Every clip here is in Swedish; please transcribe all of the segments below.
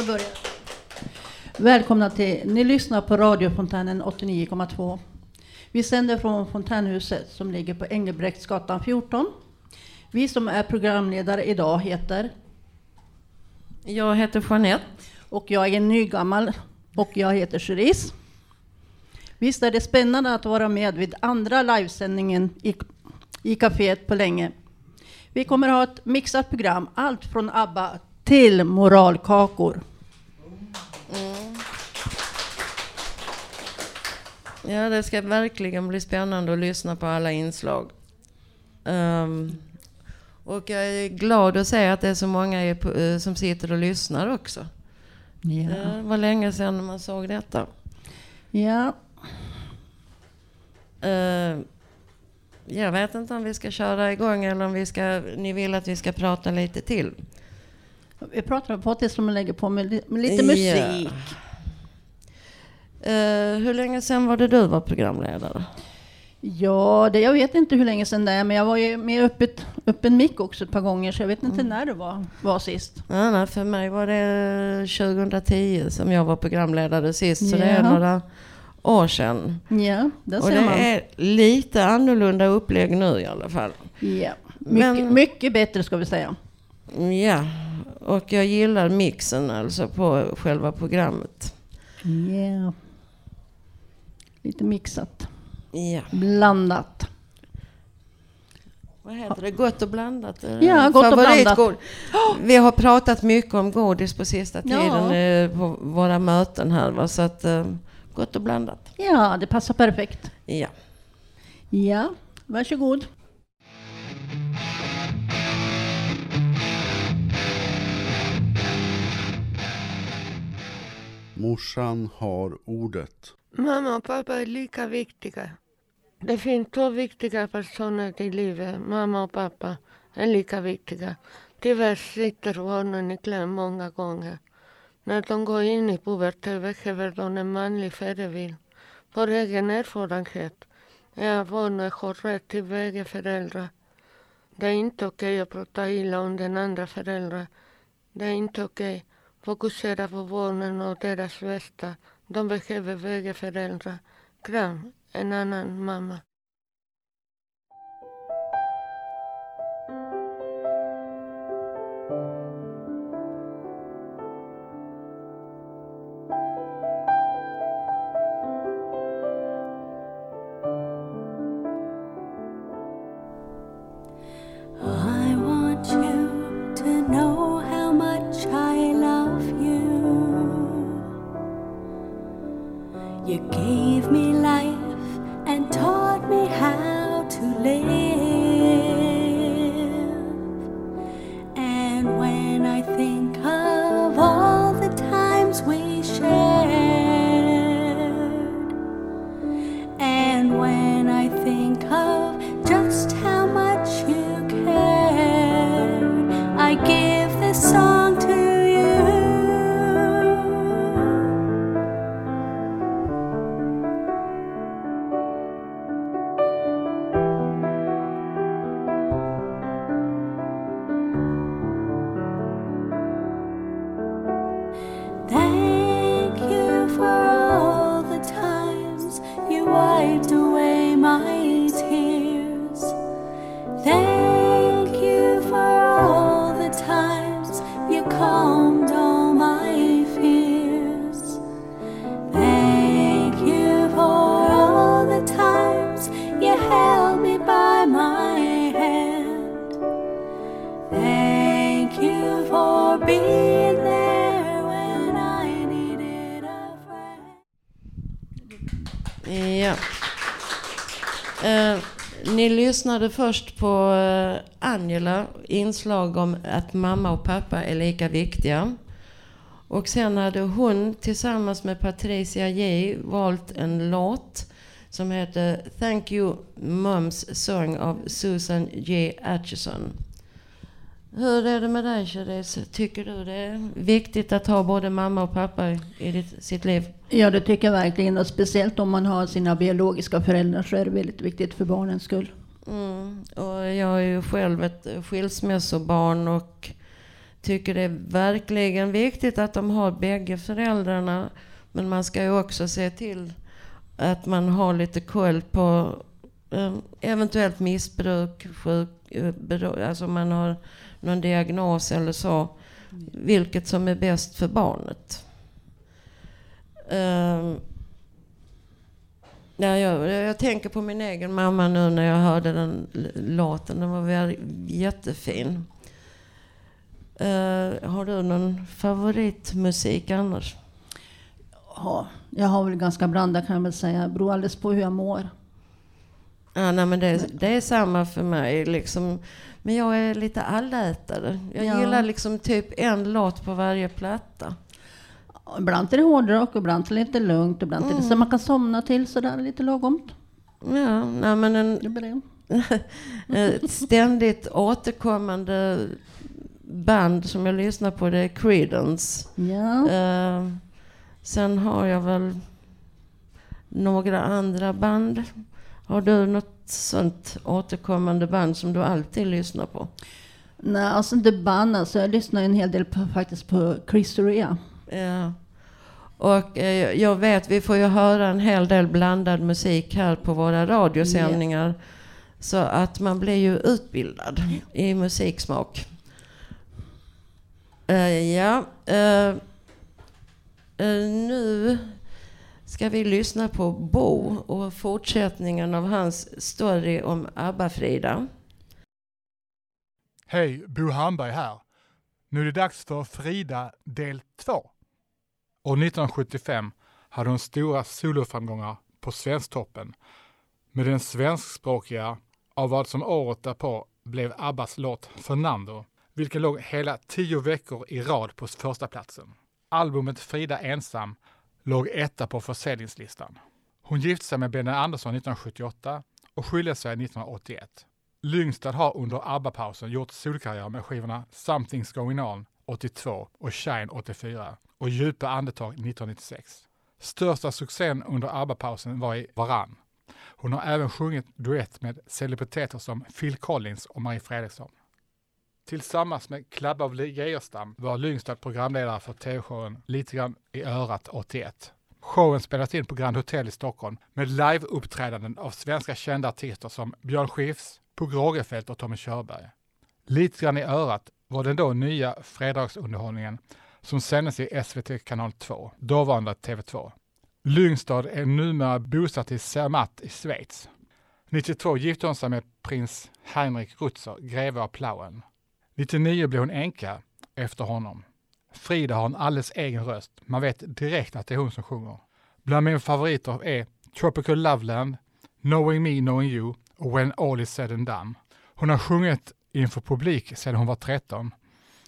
Jag börjar. Välkomna till, ni lyssnar på radiofontänen 89,2. Vi sänder från fontänhuset som ligger på Engelbrektsgatan 14. Vi som är programledare idag heter Jag heter Jeanette. och jag är nygammal och jag heter Cherise. Visst är det spännande att vara med vid andra livesändningen i, i kaféet på länge. Vi kommer ha ett mixat program, allt från ABBA till moralkakor. Ja, det ska verkligen bli spännande att lyssna på alla inslag. Ehm, och jag är glad att se att det är så många eh, som sitter och lyssnar också. Det var länge sedan man såg detta. ja. Ehm, jag vet inte om vi ska köra igång eller om vi ska, ni vill att vi ska prata lite till. Vi pratar på det som lägger på med, li- med lite Ja. musik. Eh, hur länge sedan var det du var programledare? Ja, det, jag vet inte hur länge sedan det är, men jag var ju med öppet, öppen mick också ett par gånger, så jag vet inte när det var, var sist. Ja, nej, för mig var det 2010 som jag var programledare sist, så det är några år sedan. Ja, där Och det man. är lite annorlunda upplägg nu i alla fall. Ja. Mycket, Men- mycket bättre ska vi säga. Ja, och jag gillar mixen alltså på själva programmet. Ja. Lite mixat, Ja, blandat. vad heter det? Gott och blandat? eh, Ja, gott och favoritgod- Vi har pratat mycket om godis på sista Ja. tiden eh, på våra möten här. Va? Så att, eh, gott och blandat. Ja, det passar perfekt. Ja. Ja, varsågod. Morsan har ordet. Mamma och pappa är lika viktiga. Det finns två viktiga personer i livet. Mamma och pappa är lika viktiga. Tyvärr sitter barnen i kläm många gånger. När de går in i puberteten behöver de en manlig förebild. För egen erfarenhet är att barnet har rätt till bägge föräldrar. Det är inte okej att prata illa om den andra föräldern. Det är inte okej. Fokusera på barnen och deras bästa. De behöver vägföräldrar. Kram, en annan mamma. Lyssnade först på eh, Angela, inslag om att mamma och pappa är lika viktiga. Och sen hade hon tillsammans med Patricia J valt en låt som heter Thank You Moms Song av Susan J. Atchison. Hur är det med dig Therese? Tycker du det är viktigt att ha både mamma och pappa i i ditt, sitt liv? Ja, det tycker jag verkligen. Och speciellt om man har sina biologiska föräldrar så är det väldigt viktigt för barnens skull. Mm. Och jag är ju själv ett skilsmässobarn och tycker det är verkligen viktigt att de har bägge föräldrarna. Men man ska ju också se till att man har lite koll på eh, eventuellt missbruk, sjuk, eh, alltså om man har någon diagnos eller så. Vilket som är bäst för barnet. Eh, Ja, jag, jag tänker på min egen mamma nu när jag hörde den låten. Den var väl jättefin. Eh, har du någon favoritmusik annars? Ja, jag har väl ganska blandat kan jag väl säga. Det beror alldeles på hur jag mår. Ja, nej, men det, det är samma för mig. Liksom. Men jag är lite allätare. Jag Ja. gillar liksom typ en låt på varje platta. Ibland är det hårdrock, ibland är det lite lugnt, ibland är det så man kan somna till sådär lite lagomt. Ja, nej, men en, ett ständigt återkommande band som jag lyssnar på det är Creedence. Ja. Eh, sen har jag väl några andra band. Har du något sånt återkommande band som du alltid lyssnar på? Nej, alltså inte band alltså. Jag lyssnar en hel del på, faktiskt på Chris Rea. Ja. Och eh, jag vet, vi får ju höra en hel del blandad musik här på våra radiosändningar. Så att man blir ju utbildad i musiksmak. Eh, ja, eh, eh, nu ska vi lyssna på Bo och fortsättningen av hans story om ABBA-Frida. Hej, Bo Hamberg här. Nu är det dags för Frida del 2. År 1975 hade hon stora soloframgångar på Svensktoppen med den svenskspråkiga av vad som året därpå blev Abbas låt Fernando, vilken låg hela tio veckor i rad på första platsen. Albumet Frida ensam låg etta på försäljningslistan. Hon gifte sig med Benny Andersson 1978 och skilde sig 1981. Lyngstad har under ABBA-pausen gjort solkarriär med skivorna Something's Going On 82 och Shine 84 och Djupa andetag 1996. Största succén under ABBA-pausen var i Varann. Hon har även sjungit duett med celebriteter som Phil Collins och Marie Fredriksson. Tillsammans med Klabbe av Geijerstam var Lyngstad programledare för tv-showen Lite grann i örat 81. Showen spelas in på Grand Hotel i Stockholm med liveuppträdanden av svenska kända artister som Björn Skifs, Pugh Rogefeldt och Tommy Körberg. Lite grann i örat var den då nya fredagsunderhållningen som sändes i SVT kanal 2, dåvarande TV2. Lyngstad är numera bosatt i Zermatt i Schweiz. 92 gifte hon sig med prins Heinrich Rutzer, greve av Plauen. 99 blev hon änka efter honom. Frida har en alldeles egen röst. Man vet direkt att det är hon som sjunger. Bland mina favoriter är Tropical Loveland, Knowing Me, Knowing You och When All Is Said and Done. Hon har sjungit inför publik sedan hon var 13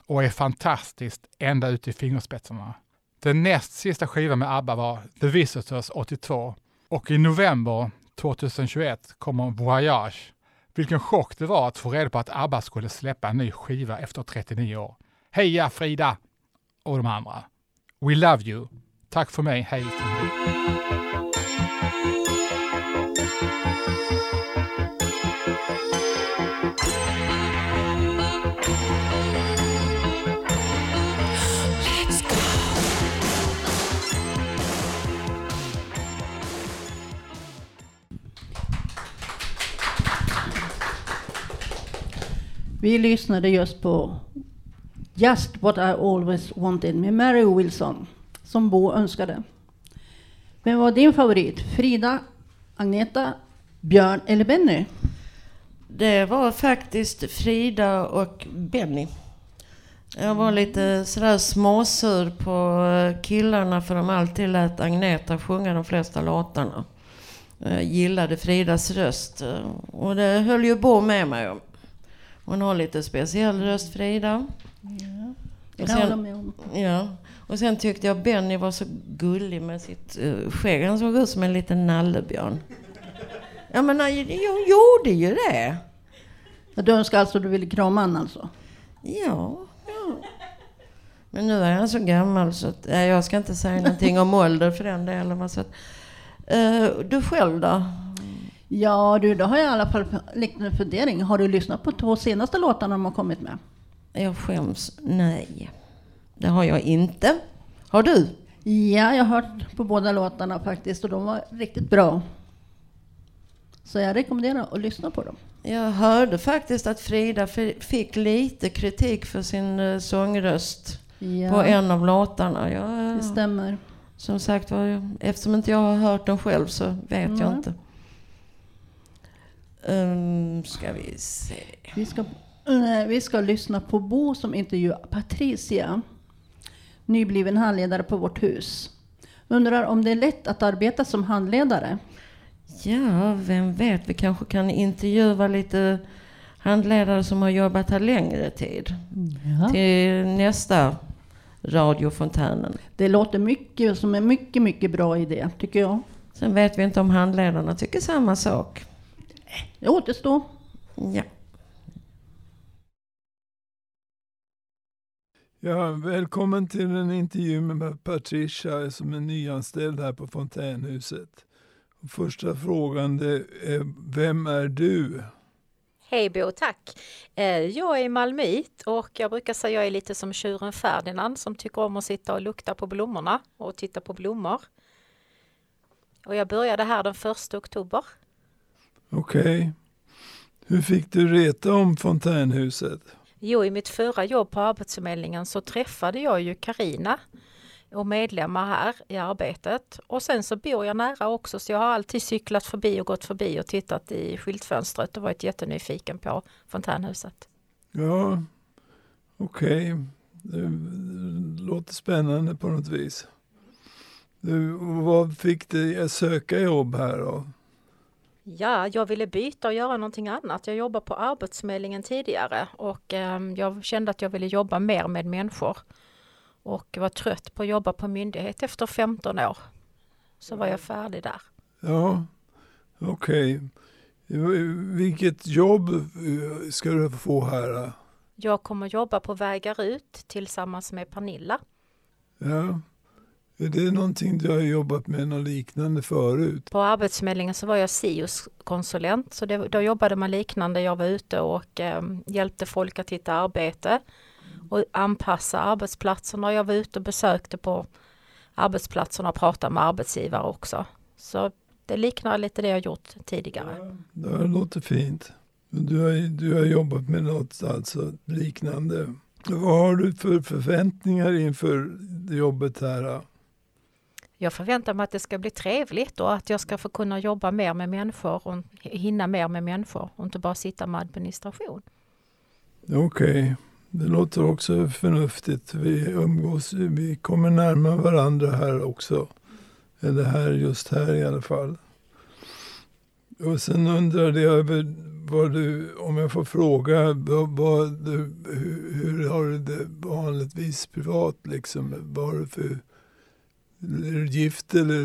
och är fantastiskt ända ut i fingerspetsarna. Den näst sista skivan med ABBA var The Visitors 82 och i november 2021 kommer Voyage. Vilken chock det var att få reda på att ABBA skulle släppa en ny skiva efter 39 år. Heja Frida! Och de andra. We love you. Tack för mig. Hej från. Vi lyssnade just på Just What I Always Wanted med Mary Wilson, som Bo önskade. Vem var din favorit? Frida, Agneta, Björn eller Benny? Det var faktiskt Frida och Benny. Jag var lite sådär småsur på eh, killarna för de alltid lät Agneta sjunga de flesta låtarna. Jag gillade Fridas röst eh, och det höll ju Bo med mig om. Hon har lite speciell röst Frida. Det Och kan jag hålla med om. Ja. Och sen tyckte jag Benny var så gullig med sitt uh, skägg. Han såg ut som en liten nallebjörn. Ja men han jag gjorde ju det. Du önskar alltså att du ville krama honom alltså? Ja, ja. Men nu är han så gammal så att, jag ska inte säga någonting om ålder för den delen. Så att, eh, du själv då? Ja du, då har jag i alla fall liten fundering. Har du lyssnat på två senaste låtarna de har kommit med? Jag skäms? Nej, det har jag inte. Har du? Ja, jag har hört på båda låtarna faktiskt och de var riktigt bra. Så jag rekommenderar att lyssna på dem. Jag hörde faktiskt att Frida fick lite kritik för sin eh, sångröst Ja, på en av låtarna. Jag, det stämmer. som sagt var, eftersom inte jag har hört den själv så vet jag Nej. inte. Um, ska vi se. Vi ska, eh, vi ska lyssna på Bo som intervjuar Patricia, nybliven handledare på vårt hus. Undrar om det är lätt att arbeta som handledare? Ja, vem vet, vi kanske kan intervjua lite handledare som har jobbat här längre tid. Ja. Till nästa radiofontänen. Det låter mycket som en mycket, mycket bra idé, tycker jag. Sen vet vi inte om handledarna tycker samma sak. Det återstår. Ja. Ja, välkommen till en intervju med Patricia som är nyanställd här på Fontänhuset. Första frågan det är, vem är du? Hej Bo, tack. Eh, Jag är malmöit och jag brukar säga att jag är lite som tjuren Ferdinand som tycker om att sitta och lukta på blommorna och titta på blommor. Och jag började här den 1 oktober. Okej. Hur fick du reta om Fontänhuset? Jo, i mitt förra jobb på Arbetsförmedlingen så träffade jag ju Karina och medlemmar här i arbetet. Och sen så bor jag nära också så jag har alltid cyklat förbi och gått förbi och tittat i skyltfönstret och varit jättenyfiken på fontänhuset. Ja, okej. Det låter spännande på något vis. Du, vad fick dig att söka jobb här då? Ja, jag ville byta och göra någonting annat. Jag jobbade på Arbetsförmedlingen tidigare och eh, jag kände att jag ville jobba mer med människor. Och var trött på att jobba på myndighet efter 15 år. Så var jag färdig där. Ja, okej. Vilket jobb eh, ska du få här? Jag kommer jobba på Vägar ut tillsammans med Pernilla. Ja. Är det någonting du har jobbat med något liknande förut? På Arbetsförmedlingen så var jag SIUS-konsulent, så det, då jobbade man liknande. Jag var ute och eh, hjälpte folk att hitta arbete och anpassa arbetsplatserna. Jag var ute och besökte på arbetsplatserna och pratade med arbetsgivare också. Så det liknar lite det jag gjort tidigare. Det låter fint. Du har, du har jobbat med något alltså liknande. Vad har du för förväntningar inför jobbet här? Jag förväntar mig att det ska bli trevligt och att jag ska få kunna jobba mer med människor och hinna mer med människor och inte bara sitta med administration. Okej, det låter också förnuftigt. Vi umgås, vi kommer närmare varandra här också. Eller här, just här i alla fall. Och sen undrade jag över vad du, om jag får fråga, vad, vad du, hur, hur har du det vanligtvis privat liksom? Vad har du för, är du gift eller,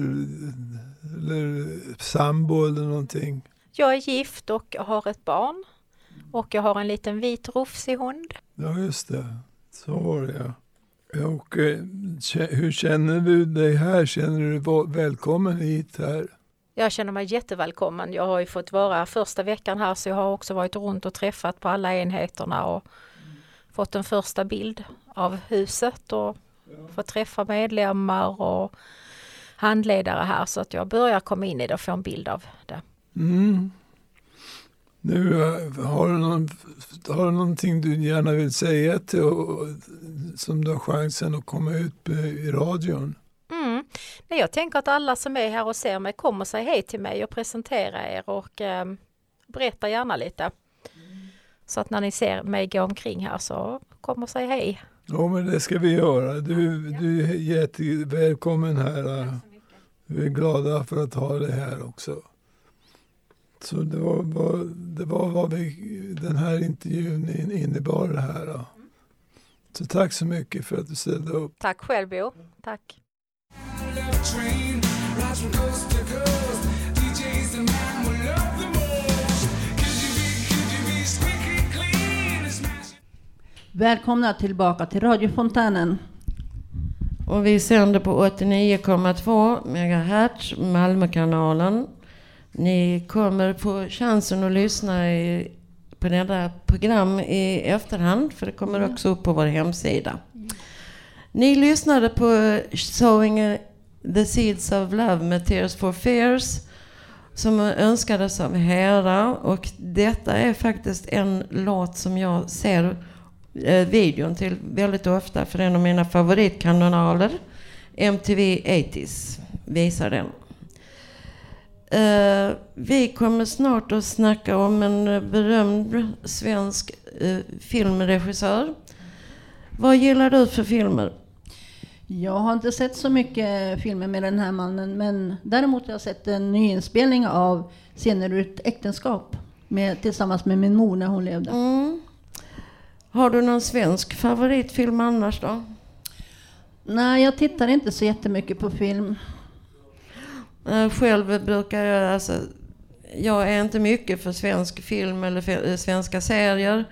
eller sambo eller någonting? Jag är gift och har ett barn. Och jag har en liten vit rufsig hund. Ja, just det. Så var det ja. Och, eh, hur känner du dig här? Känner du dig välkommen hit här? Jag känner mig jättevälkommen. Jag har ju fått vara första veckan här så jag har också varit runt och träffat på alla enheterna och fått en första bild av huset och fått träffa medlemmar och handledare här så att jag börjar komma in i det och få en bild av det. Mm. Nu, eh, har, du någon, har du någonting du gärna vill säga till, och, som du har chansen att komma ut med i radion? Mm. Nej, jag tänker att alla som är här och ser mig kommer säga hej till mig och presentera er och eh, berätta gärna lite. Så att när ni ser mig gå omkring här så kom och säg hej. Ja, men det ska vi göra. Du, du är jättevälkommen här. Vi är glada för att ha dig här också. Så det var, vad- det var vad vi, den här intervjun in- innebar det här. Då. Så tack så mycket för att du ställde upp. Tack själv Bo. Tack. Välkomna tillbaka till radiofontänen. Och vi sänder på 89,2 MHz, Malmökanalen. Ni kommer få chansen att lyssna i, på detta program i efterhand, för det kommer också upp på vår hemsida. Ni lyssnade på Sowing the Seeds of Love med Tears for Fears som önskades av Hera och detta är faktiskt en låt som jag ser eh, videon till väldigt ofta för en av mina favoritkanaler MTV 80s visar den. Uh, vi kommer snart att snacka om en berömd svensk uh, filmregissör. Vad gillar du för filmer? Jag har inte sett så mycket filmer med den här mannen, men däremot har jag sett en nyinspelning av Scener ur ett äktenskap med, tillsammans med min mor när hon levde. Mm. Har du någon svensk favoritfilm annars då? Nej, jag tittar inte så jättemycket på film. Eh, själv brukar jag, alltså, jag är inte mycket för svensk film eller eh, svenska serier.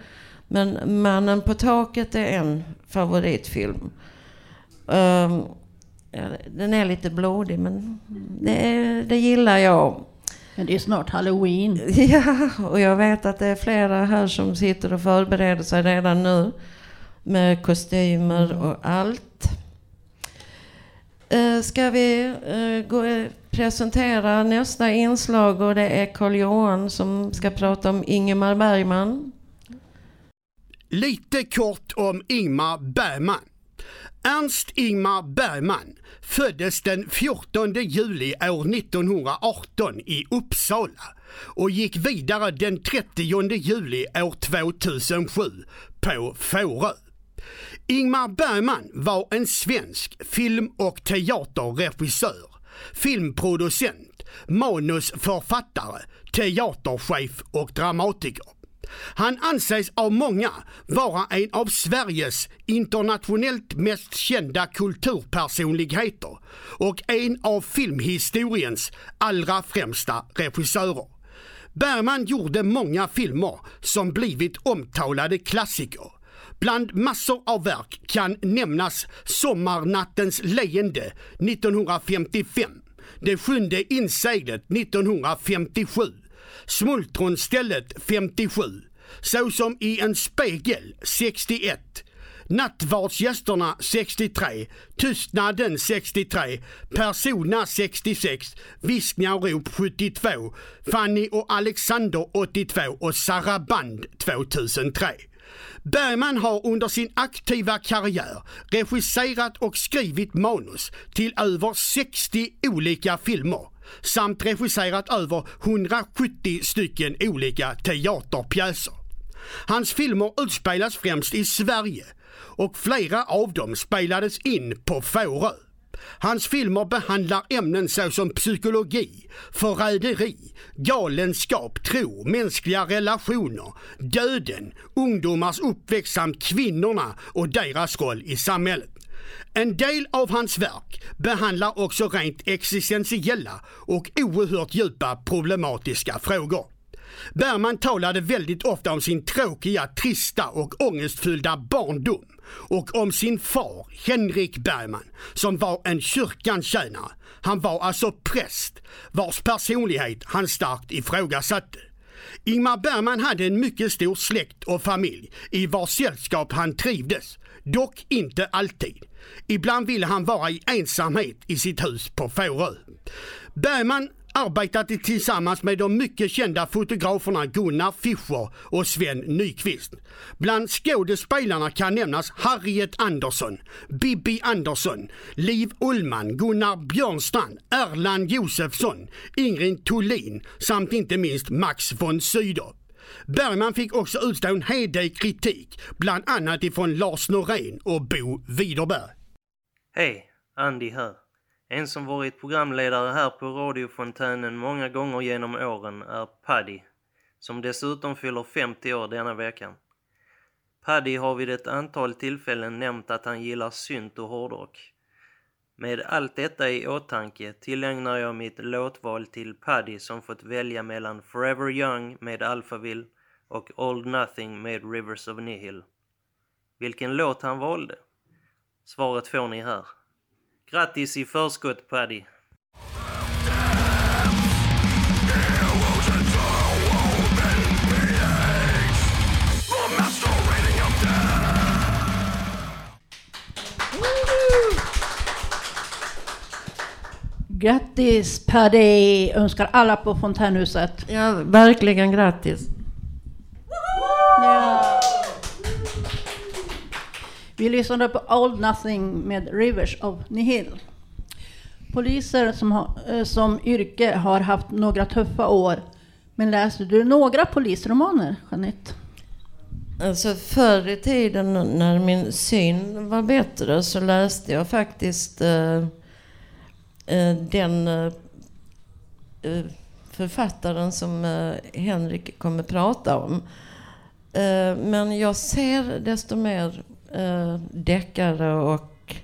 Men Mannen på taket är en favoritfilm. Um, den är lite blodig men det, det gillar jag. Men det är snart halloween. Ja, och jag vet att det är flera här som sitter och förbereder sig redan nu. Med kostymer mm. och allt. Uh, ska vi uh, gå, presentera nästa inslag och det är Carl Johan som ska prata om Ingemar Bergman. Lite kort om Ingmar Bergman. Ernst Ingmar Bergman föddes den 14 juli år 1918 i Uppsala och gick vidare den 30 juli år 2007 på Fårö. Ingmar Bergman var en svensk film och teaterregissör, filmproducent, manusförfattare, teaterchef och dramatiker. Han anses av många vara en av Sveriges internationellt mest kända kulturpersonligheter och en av filmhistoriens allra främsta regissörer. Bergman gjorde många filmer som blivit omtalade klassiker. Bland massor av verk kan nämnas Sommarnattens leende 1955, Det sjunde inseglet 1957 Smultronstället 57, såsom i en spegel 61, Nattvardsgästerna 63, Tystnaden 63, Persona 66, Viskningar och rop 72, Fanny och Alexander 82 och Saraband 2003. Bergman har under sin aktiva karriär regisserat och skrivit manus till över 60 olika filmer samt regisserat över 170 stycken olika teaterpjäser. Hans filmer utspelas främst i Sverige och flera av dem spelades in på Fårö. Hans filmer behandlar ämnen såsom psykologi, förräderi, galenskap, tro, mänskliga relationer, döden, ungdomars uppväxt samt kvinnorna och deras roll i samhället. En del av hans verk behandlar också rent existentiella och oerhört djupa problematiska frågor. Bergman talade väldigt ofta om sin tråkiga, trista och ångestfyllda barndom och om sin far, Henrik Bergman, som var en kyrkans tjänare. Han var alltså präst, vars personlighet han starkt ifrågasatte. Ingmar Bergman hade en mycket stor släkt och familj i vars sällskap han trivdes, dock inte alltid. Ibland ville han vara i ensamhet i sitt hus på Fårö. Bergman arbetat tillsammans med de mycket kända fotograferna Gunnar Fischer och Sven Nykvist. Bland skådespelarna kan nämnas Harriet Andersson, Bibi Andersson, Liv Ullman, Gunnar Björnstrand, Erland Josefsson, Ingrid Thulin samt inte minst Max von Sydow. Bergman fick också utstå en hel del kritik, bland annat ifrån Lars Norén och Bo Widerberg. Hej, Andy här. En som varit programledare här på radiofontänen många gånger genom åren är Paddy, som dessutom fyller 50 år denna veckan. Paddy har vid ett antal tillfällen nämnt att han gillar synt och hårdrock. Med allt detta i åtanke tillägnar jag mitt låtval till Paddy som fått välja mellan Forever Young med Alphaville och Old Nothing med Rivers of Nihil. Vilken låt han valde? Svaret får ni här. Grattis i förskott Paddy! Grattis Paddy! Önskar alla på Fontänhuset. Ja, verkligen grattis. Vi lyssnade på Old Nothing med Rivers of Nihil. Poliser som, har, eh, som yrke har haft några tuffa år. Men läser du några polisromaner, Jeanette? Alltså förr i tiden när min syn var bättre så läste jag faktiskt eh, eh, den eh, eh, författaren som eh, Henrik kommer prata om. Eh, men jag ser desto mer eh, deckare och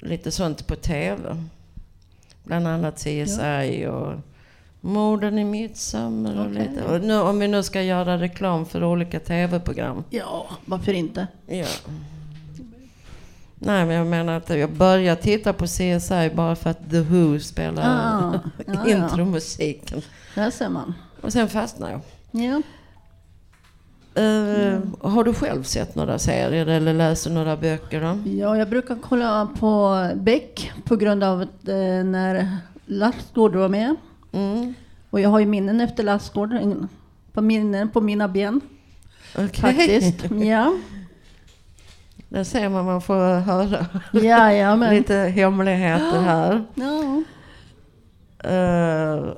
lite sånt på tv. Bland annat CSI och Morden i Midsommar och Okej. lite. Och nu, om vi nu ska göra reklam för olika tv-program. Ja, varför inte? Ja. Nej, men jag menar att jag började titta på CSI bara för att The Who spelar Ah, ja. intromusiken. Där ser man. Och sen fastnade jag. Ja. Eh, Har du själv sett några serier eller läser några böcker? Då? ja, jag brukar kolla på Beck på grund av att, eh, när Lassgård var med. Mm. Och jag har ju minnen efter Lassgård. På minnen på mina ben. Okej. Faktiskt. Ja. Där ser man, man får höra Jajamän. lite hemligheter här. Ja. Uh,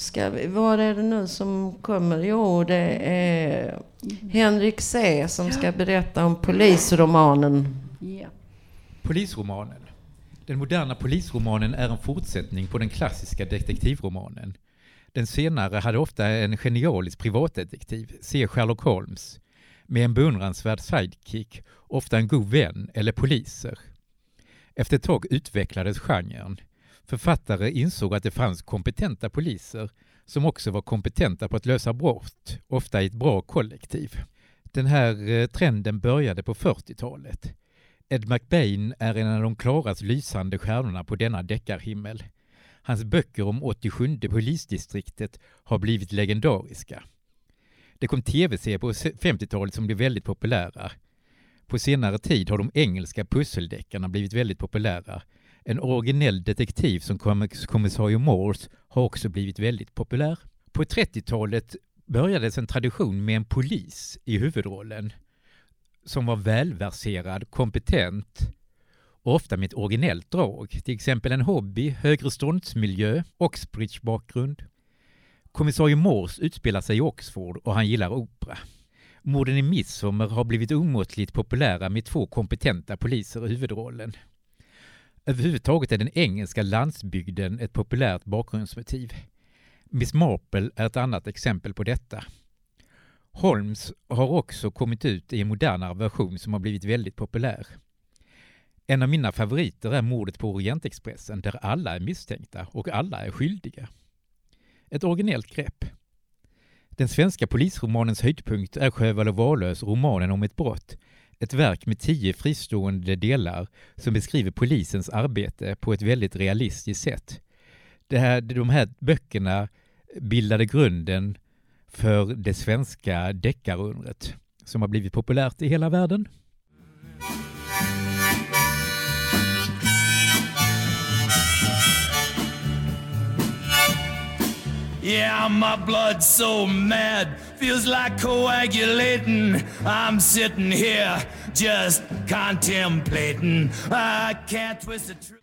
ska vi, vad är det nu som kommer? Jo, det är Henrik C som ska berätta om polisromanen. Ja. Polisromanen. Den moderna polisromanen är en fortsättning på den klassiska detektivromanen. Den senare hade ofta en genialisk privatdetektiv, se Sherlock Holmes, med en beundransvärd sidekick, ofta en god vän eller poliser. Efter ett tag utvecklades genren. Författare insåg att det fanns kompetenta poliser som också var kompetenta på att lösa brott, ofta i ett bra kollektiv. Den här eh, trenden började på 40-talet. Ed McBain är en av de klarast lysande stjärnorna på denna deckarhimmel. Hans böcker om 87 polisdistriktet har blivit legendariska. Det kom tv-serier på 50-talet som blev väldigt populära. På senare tid har de engelska pusseldeckarna blivit väldigt populära. En originell detektiv som kommissarie Morse har också blivit väldigt populär. På 30-talet börjades en tradition med en polis i huvudrollen som var välverserad, kompetent och ofta med ett originellt drag. Till exempel en hobby, högre ståndsmiljö, Oxbridge-bakgrund. Kommissarie Morse utspelar sig i Oxford och han gillar opera. Morden i Midsommar har blivit omåttligt populära med två kompetenta poliser i huvudrollen. Överhuvudtaget är den engelska landsbygden ett populärt bakgrundsmotiv. Miss Marple är ett annat exempel på detta. Holmes har också kommit ut i en modernare version som har blivit väldigt populär. En av mina favoriter är mordet på Orientexpressen där alla är misstänkta och alla är skyldiga. Ett originellt grepp. Den svenska polisromanens höjdpunkt är Sjöwall och Wahlöös romanen om ett brott. Ett verk med tio fristående delar som beskriver polisens arbete på ett väldigt realistiskt sätt. Det här, de här böckerna bildade grunden för det svenska deckarundret som har blivit populärt i hela världen. Yeah, my blood's so mad, feels like coagulating. I'm sitting here just contemplating. I can't twist the truth.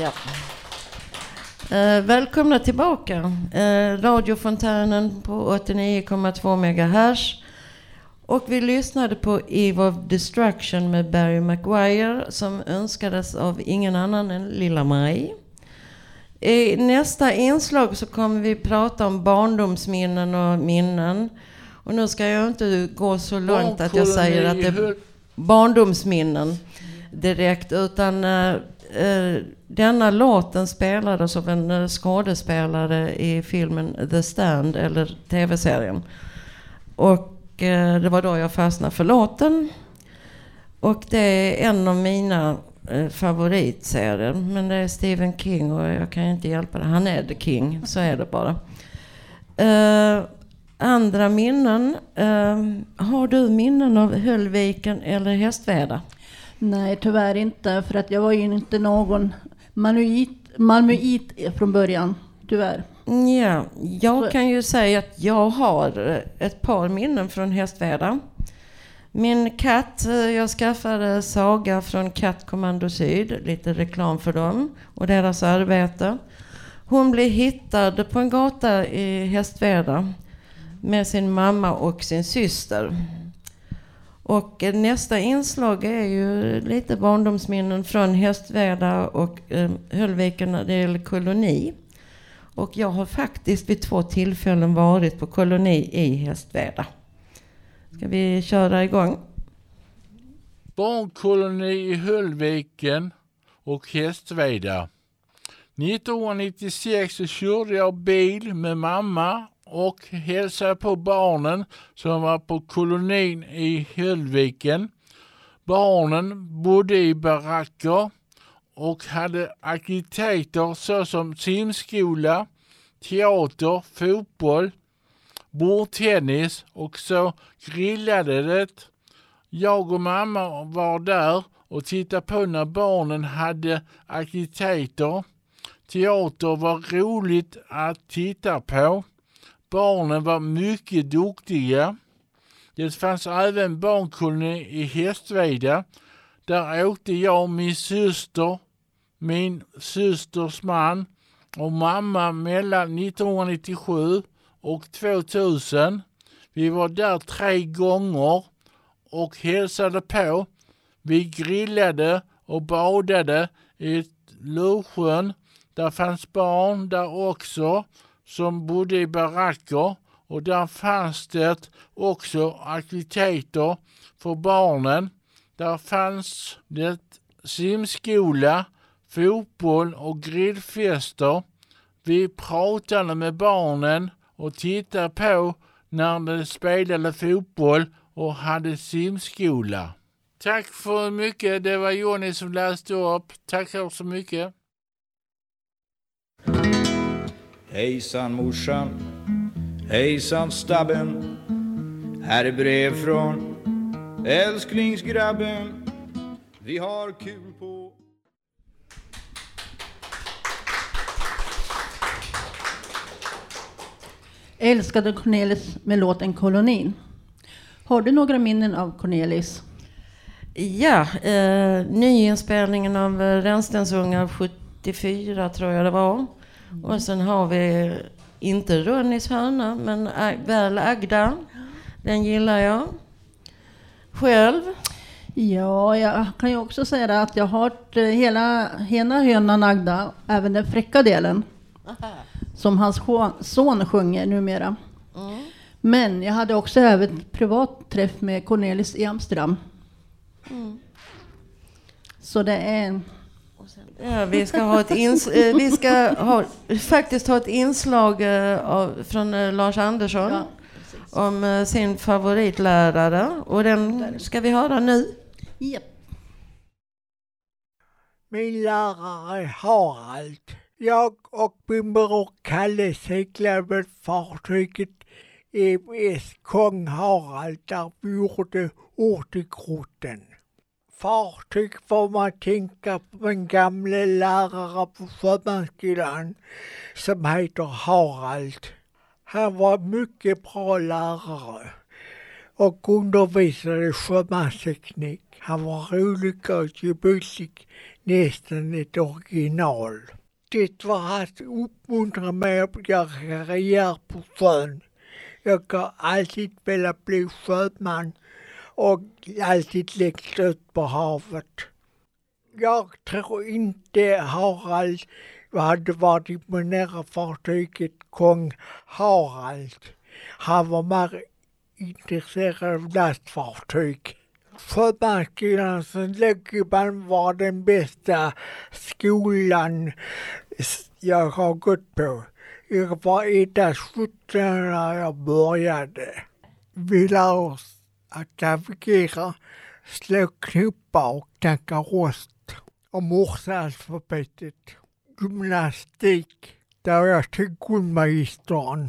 Ja. Eh, välkomna tillbaka. Eh, radiofontänen på 89,2 MHz. Och vi lyssnade på Eve of Destruction med Barry Maguire som önskades av ingen annan än Lilla Maj. I nästa inslag så kommer vi prata om barndomsminnen och minnen. Och nu ska jag inte gå så långt att jag säger att det är barndomsminnen direkt utan eh, eh, denna låten spelades av en eh, skådespelare i filmen The Stand eller tv-serien. Och eh, det var då jag fastnade för låten. Och det är en av mina eh, favoritserier. Men det är Stephen King och jag kan ju inte hjälpa det. Han är the king, så är det bara. Eh, andra minnen. Eh, har du minnen av Höllviken eller Hästveda? Nej, tyvärr inte. För att jag var ju inte någon Malmöit, Malmöit från början, tyvärr. Ja, jag kan ju säga att jag har ett par minnen från Hästveda. Min katt, eh, jag skaffade Saga från Kattkommando Syd, lite reklam för dem och deras arbete. Hon blev hittad på en gata i Hästveda med sin mamma och sin syster. Och nästa inslag är ju lite barndomsminnen från Hästveda och eh, Höllviken när det gäller koloni. Och jag har faktiskt vid två tillfällen varit på koloni i Hästveda. Ska vi köra igång? Barnkoloni i Höllviken och Hästveda. 1996 så körde jag bil med mamma och hälsade på barnen som var på kolonin i Höllviken. Barnen bodde i baracker och hade aktiviteter såsom simskola, teater, fotboll, bordtennis och så grillade det. Jag och mamma var där och tittade på när barnen hade aktiviteter. Teater var roligt att titta på. Barnen var mycket duktiga. Det fanns även barnkoloni i Hästveda. Där åkte jag, min syster, min systers man och mamma mellan 1997 och 2000. Vi var där tre gånger och hälsade på. Vi grillade och badade i Lusjön. Där fanns barn där också som bodde i baracker och där fanns det också aktiviteter för barnen. Där fanns det simskola, fotboll och grillfester. Vi pratade med barnen och tittade på när de spelade fotboll och hade simskola. Tack för mycket. Det var Jonny som läste upp. Tackar så mycket. Hejsan morsan, hejsan stabben. Här är brev från älsklingsgrabben. Vi har kul Älskade Cornelis med låten Kolonin. Har du några minnen av Cornelis? Ja, eh, nyinspelningen av Rännstensungar 74 tror jag det var. Och sen har vi, inte Ronnys hörna, men väl Agda. Den gillar jag. Själv? Ja, jag kan ju också säga att jag har hört eh, hela, hela hönan Agda, även den fräcka delen. Som hans son sjunger numera. Men jag hade också även privat träff med Cornelis i Amsterdam. Mm. Så det är... Ja, vi ska, ha ett ins- eh, vi ska ha, faktiskt ha ett inslag eh, av, från eh, Lars Andersson om eh, sin favoritlärare. Och den ska vi höra nu. Yep. Min lärare Harald. Jag och min bror Kalle seglade med fartyget MS Kung Harald där vi gjorde Ortegrotten. Fartyg får man tänka på min gamle lärare på sjömansskolan som heter Harald. Han var mycket bra lärare och undervisade sjömansteknik. Han var rolig och gemytlig, nästan ett original. Det var att uppmuntra mig att göra karriär på sjön. Jag har alltid velat bli sjöman och alltid längst ut på havet. Jag tror inte Harald hade varit imponerad av fartyget Kung Harald. Han var mer intresserad av lastfartyg för som låg i Malmö var den bästa skolan jag har gått på. Jag var endast 17 när jag började. Vi lär oss att navigera, slå knoppar och knacka rost. Och morsealfabetet. Gymnastik, där jag tog grundmagistern.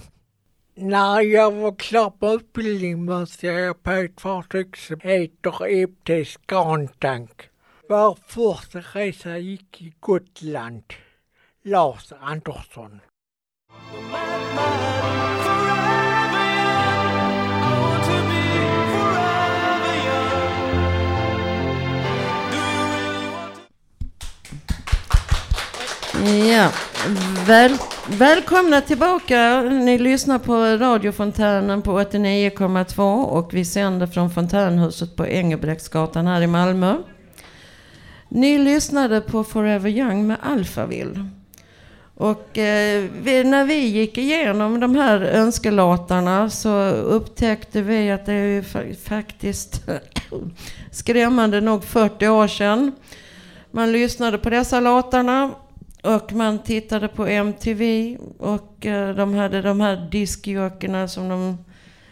När jag var klar på utbildningen mötte jag på ett fartyg som heter MT Scantank. Vår första resa gick i Gotland. Lars Andersson. Ja, väl, välkomna tillbaka. Ni lyssnar på radiofontänen på 89,2 och vi sänder från Fontänhuset på Engelbrektsgatan här i Malmö. Ni lyssnade på Forever Young med Alphaville. Och eh, vi, när vi gick igenom de här önskelåtarna så upptäckte vi att det är ju fa- faktiskt skrämmande nog 40 år sedan man lyssnade på dessa låtarna och man tittade på MTV och eh, de hade de här diskjockerna som de,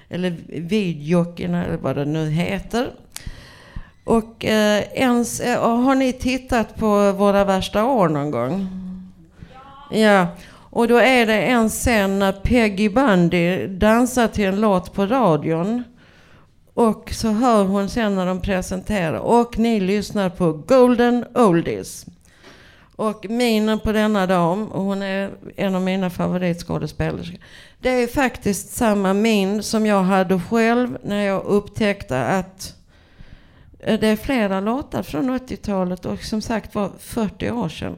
eller videojockerna eller vad det nu heter. Och eh, ens, eh, har ni tittat på Våra värsta år någon gång? Ja. Och då är det en scen när Peggy Bundy dansar till en låt på radion. Och så hör hon sen när de presenterar. Och ni lyssnar på Golden Oldies. Och minen på denna dam, och hon är en av mina favoritskådespelerskor. Det är faktiskt samma min som jag hade själv när jag upptäckte att eh, det är flera låtar från 80-talet och som sagt var 40 år sedan.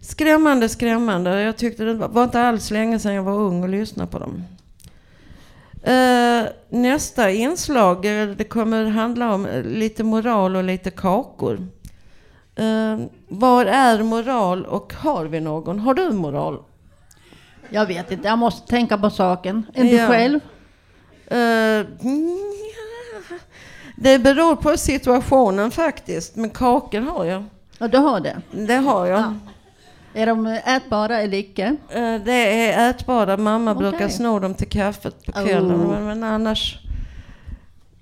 Skrämmande, skrämmande. Jag tyckte det var inte alls länge sedan jag var ung och lyssnade på dem. Eh, nästa inslag, eh, det kommer handla om lite moral och lite kakor. Uh, vad är moral och har vi någon? Har du moral? Jag vet inte, jag måste tänka på saken. Är du Ja. själv? Eh, det beror på situationen faktiskt, men kakor har jag. Ja, du har det? Det har jag. Är de ätbara eller icke? Eh, det är ätbara. Mamma Okej. brukar sno dem till kaffet på kvällen. Oh. Men, men annars...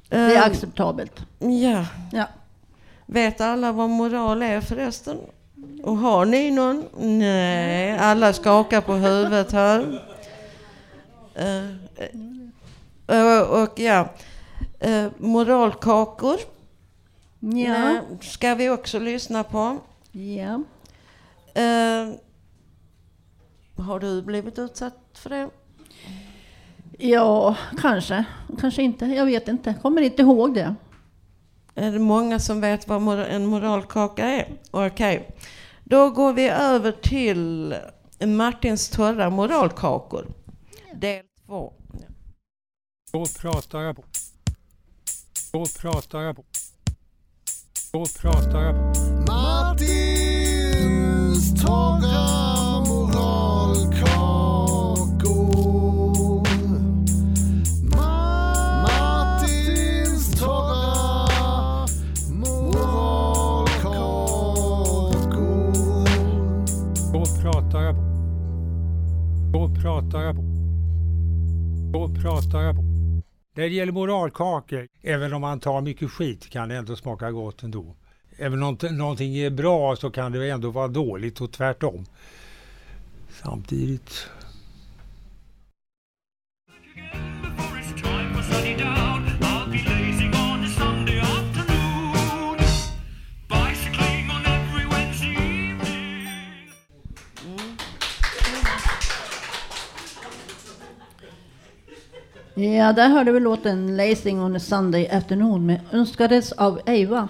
Det är acceptabelt. Ja. Ja. Vet alla vad moral är förresten? Och har ni någon? Nej, alla skakar på huvudet här. Eh, eh, och, ja, eh, moralkakor. Ja. Nej, ska vi också lyssna på. Ja. Har du blivit utsatt för det? Ja, kanske. Kanske inte. Jag vet inte. Kommer inte ihåg det. Är det många som vet vad en moralkaka är? Okej. Då går vi över till Martins torra moralkakor. Del två. Då pratar jag på. Då pratar jag på. Då pratar jag på. Martins torra Då pratar jag på. Då pratar jag på. När det gäller moralkakor, även om man tar mycket skit kan det ändå smaka gott ändå. Även om någonting är bra så kan det ändå vara dåligt och tvärtom. Samtidigt. Ja, där hörde vi låten Lazing on a Sunday afternoon med önskades av Eva.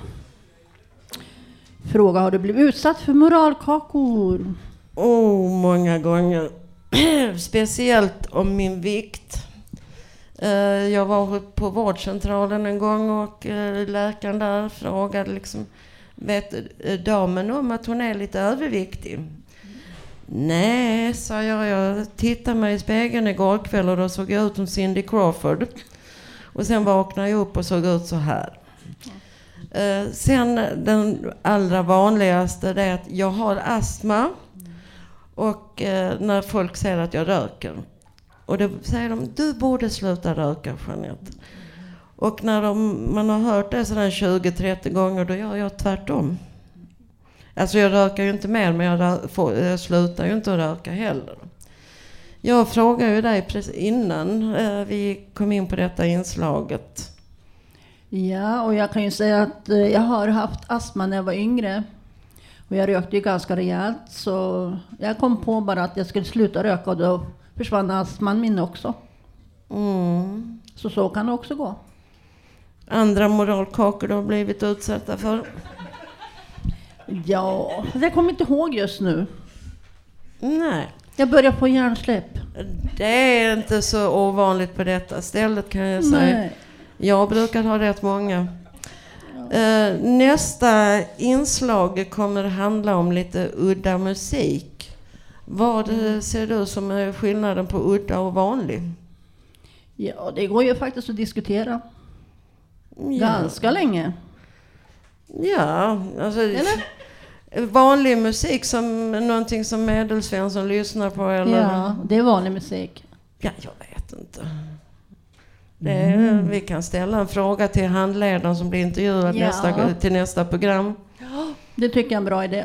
Fråga, har du blivit utsatt för moralkakor? Oh, många gånger. Speciellt om min vikt. Eh, jag var på vårdcentralen en gång och eh, läkaren där frågade liksom, vet eh, damen om att hon är lite överviktig? Nej, sa jag. Jag tittade mig i spegeln igår kväll och då såg jag ut som Cindy Crawford. Och sen vaknade jag upp och såg ut så här. Eh, sen den allra vanligaste det är att jag har astma. Och eh, när folk säger att jag röker. Och då säger de, du borde sluta röka Jeanette. Och när de, man har hört det sådär 20-30 gånger, då gör jag tvärtom. Alltså jag röker ju inte mer, men jag, får, jag slutar ju inte att röka heller. Jag frågade ju dig precis innan eh, vi kom in på detta inslaget. Ja, och jag kan ju säga att eh, jag har haft astma när jag var yngre. Och jag rökte ju ganska rejält så jag kom på bara att jag skulle sluta röka och då försvann astman min också. Mm. Så så kan det också gå. Andra moralkakor du har blivit utsatta för? Ja, jag kommer inte ihåg just nu. Nej. Jag börjar få hjärnsläpp. Det är inte så ovanligt på detta stället kan jag säga. Nej. Jag brukar ha rätt många. Eh, nästa inslag kommer handla om lite udda musik. Vad eh, ser du som är skillnaden på udda och vanlig? Ja, det går ju faktiskt att diskutera. Ja. Ganska länge. Ja, alltså... Eller? Vanlig musik som någonting som Medelsvensson lyssnar på eller? Ja, det är vanlig musik. Ja, jag vet inte. Är, Vi kan ställa en fråga till handledaren som blir intervjuad Ja. nästa, till nästa program. Det tycker jag är en bra idé.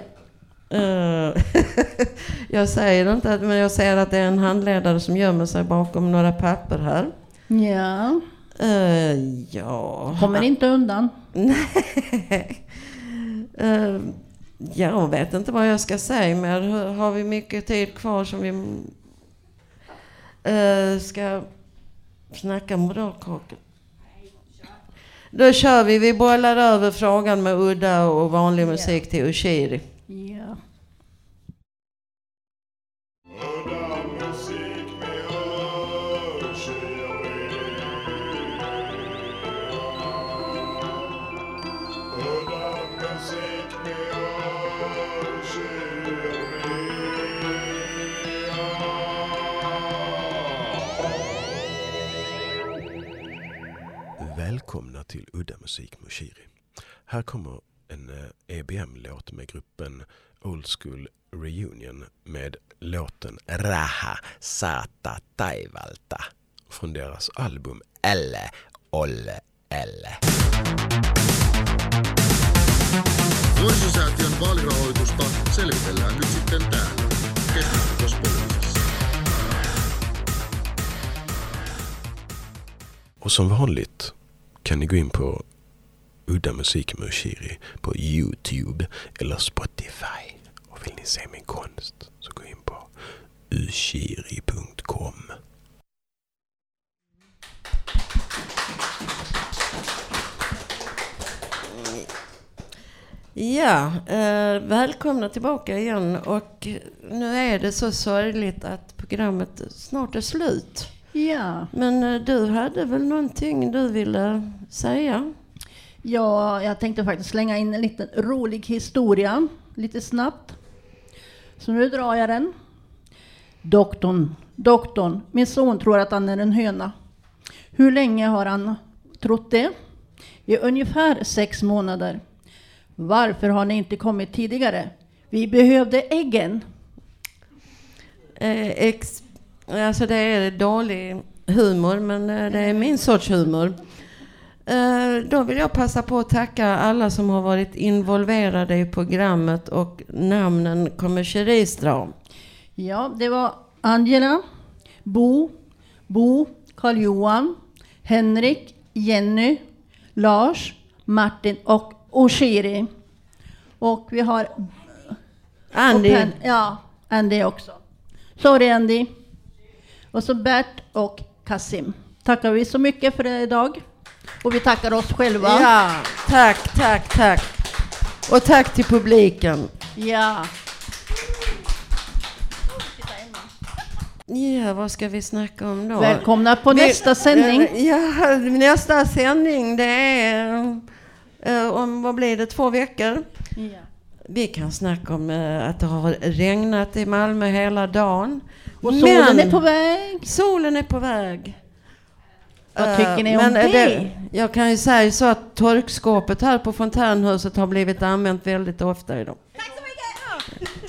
Eh, jag säger inte att, men jag säger att det är en handledare som gömmer sig bakom några papper här. Ja. Eh, ja. Kommer inte undan. Nej. Eh, jag vet inte vad jag ska säga mer. Har- vi mycket tid kvar som vi eh, ska snacka moralkakor? Då kör vi. Vi bollar över frågan med udda och vanlig musik till Ushiri. Ja. Till Udda Musik Mushiri. Här kommer en eh, EBM-låt med gruppen Old School Reunion med låten Raha Sata Taivalta från deras album Elle Olle Elle. Nuorisosäätiön vaalirahoitusta selvitellään nyt sitten täällä. Och som vanligt kan ni gå in på Udda Musik med Ushiri på Youtube eller Spotify. Och vill ni se min konst så gå in på ushiri.com. Ja, eh, välkomna tillbaka igen. Och nu är det så sorgligt att programmet snart är slut. Ja. Men eh, du hade väl någonting du ville säga? Ja, jag tänkte faktiskt slänga in en liten rolig historia, lite snabbt. Så nu drar jag den. Doktorn, doktorn, min son tror att han är en höna. Hur länge har han trott det? I ungefär sex månader. Varför har ni inte kommit tidigare? Vi behövde äggen. Eh, ex, alltså det är dålig humor, men eh, det är min sorts humor. Eh, då vill jag passa på att tacka alla som har varit involverade i programmet och namnen kommer Cherise dra. Ja, det var Angela, Bo, Bo, Karl-Johan, Henrik, Jenny, Lars, Martin och Oshiri. Och vi har... Andy. och Pen- ja, Andy också. Sorry Andy. Och så Bert och Kasim. Tackar vi så mycket för det idag. Och vi tackar oss själva. Ja, tack, tack, tack. Och tack till publiken. Ja. Ja, vad ska vi snacka om då? Välkomna på nästa sändning. Ja, nästa sändning det är eh, om, vad blir det, två veckor? Ja. Vi kan snacka om eh, att det har regnat i Malmö hela dagen. Och solen är på väg. Solen är på väg. Vad tycker ni om men, eh, det? Jag kan ju säga så att torkskåpet här på fontänhuset har blivit använt väldigt ofta idag. Tack så mycket!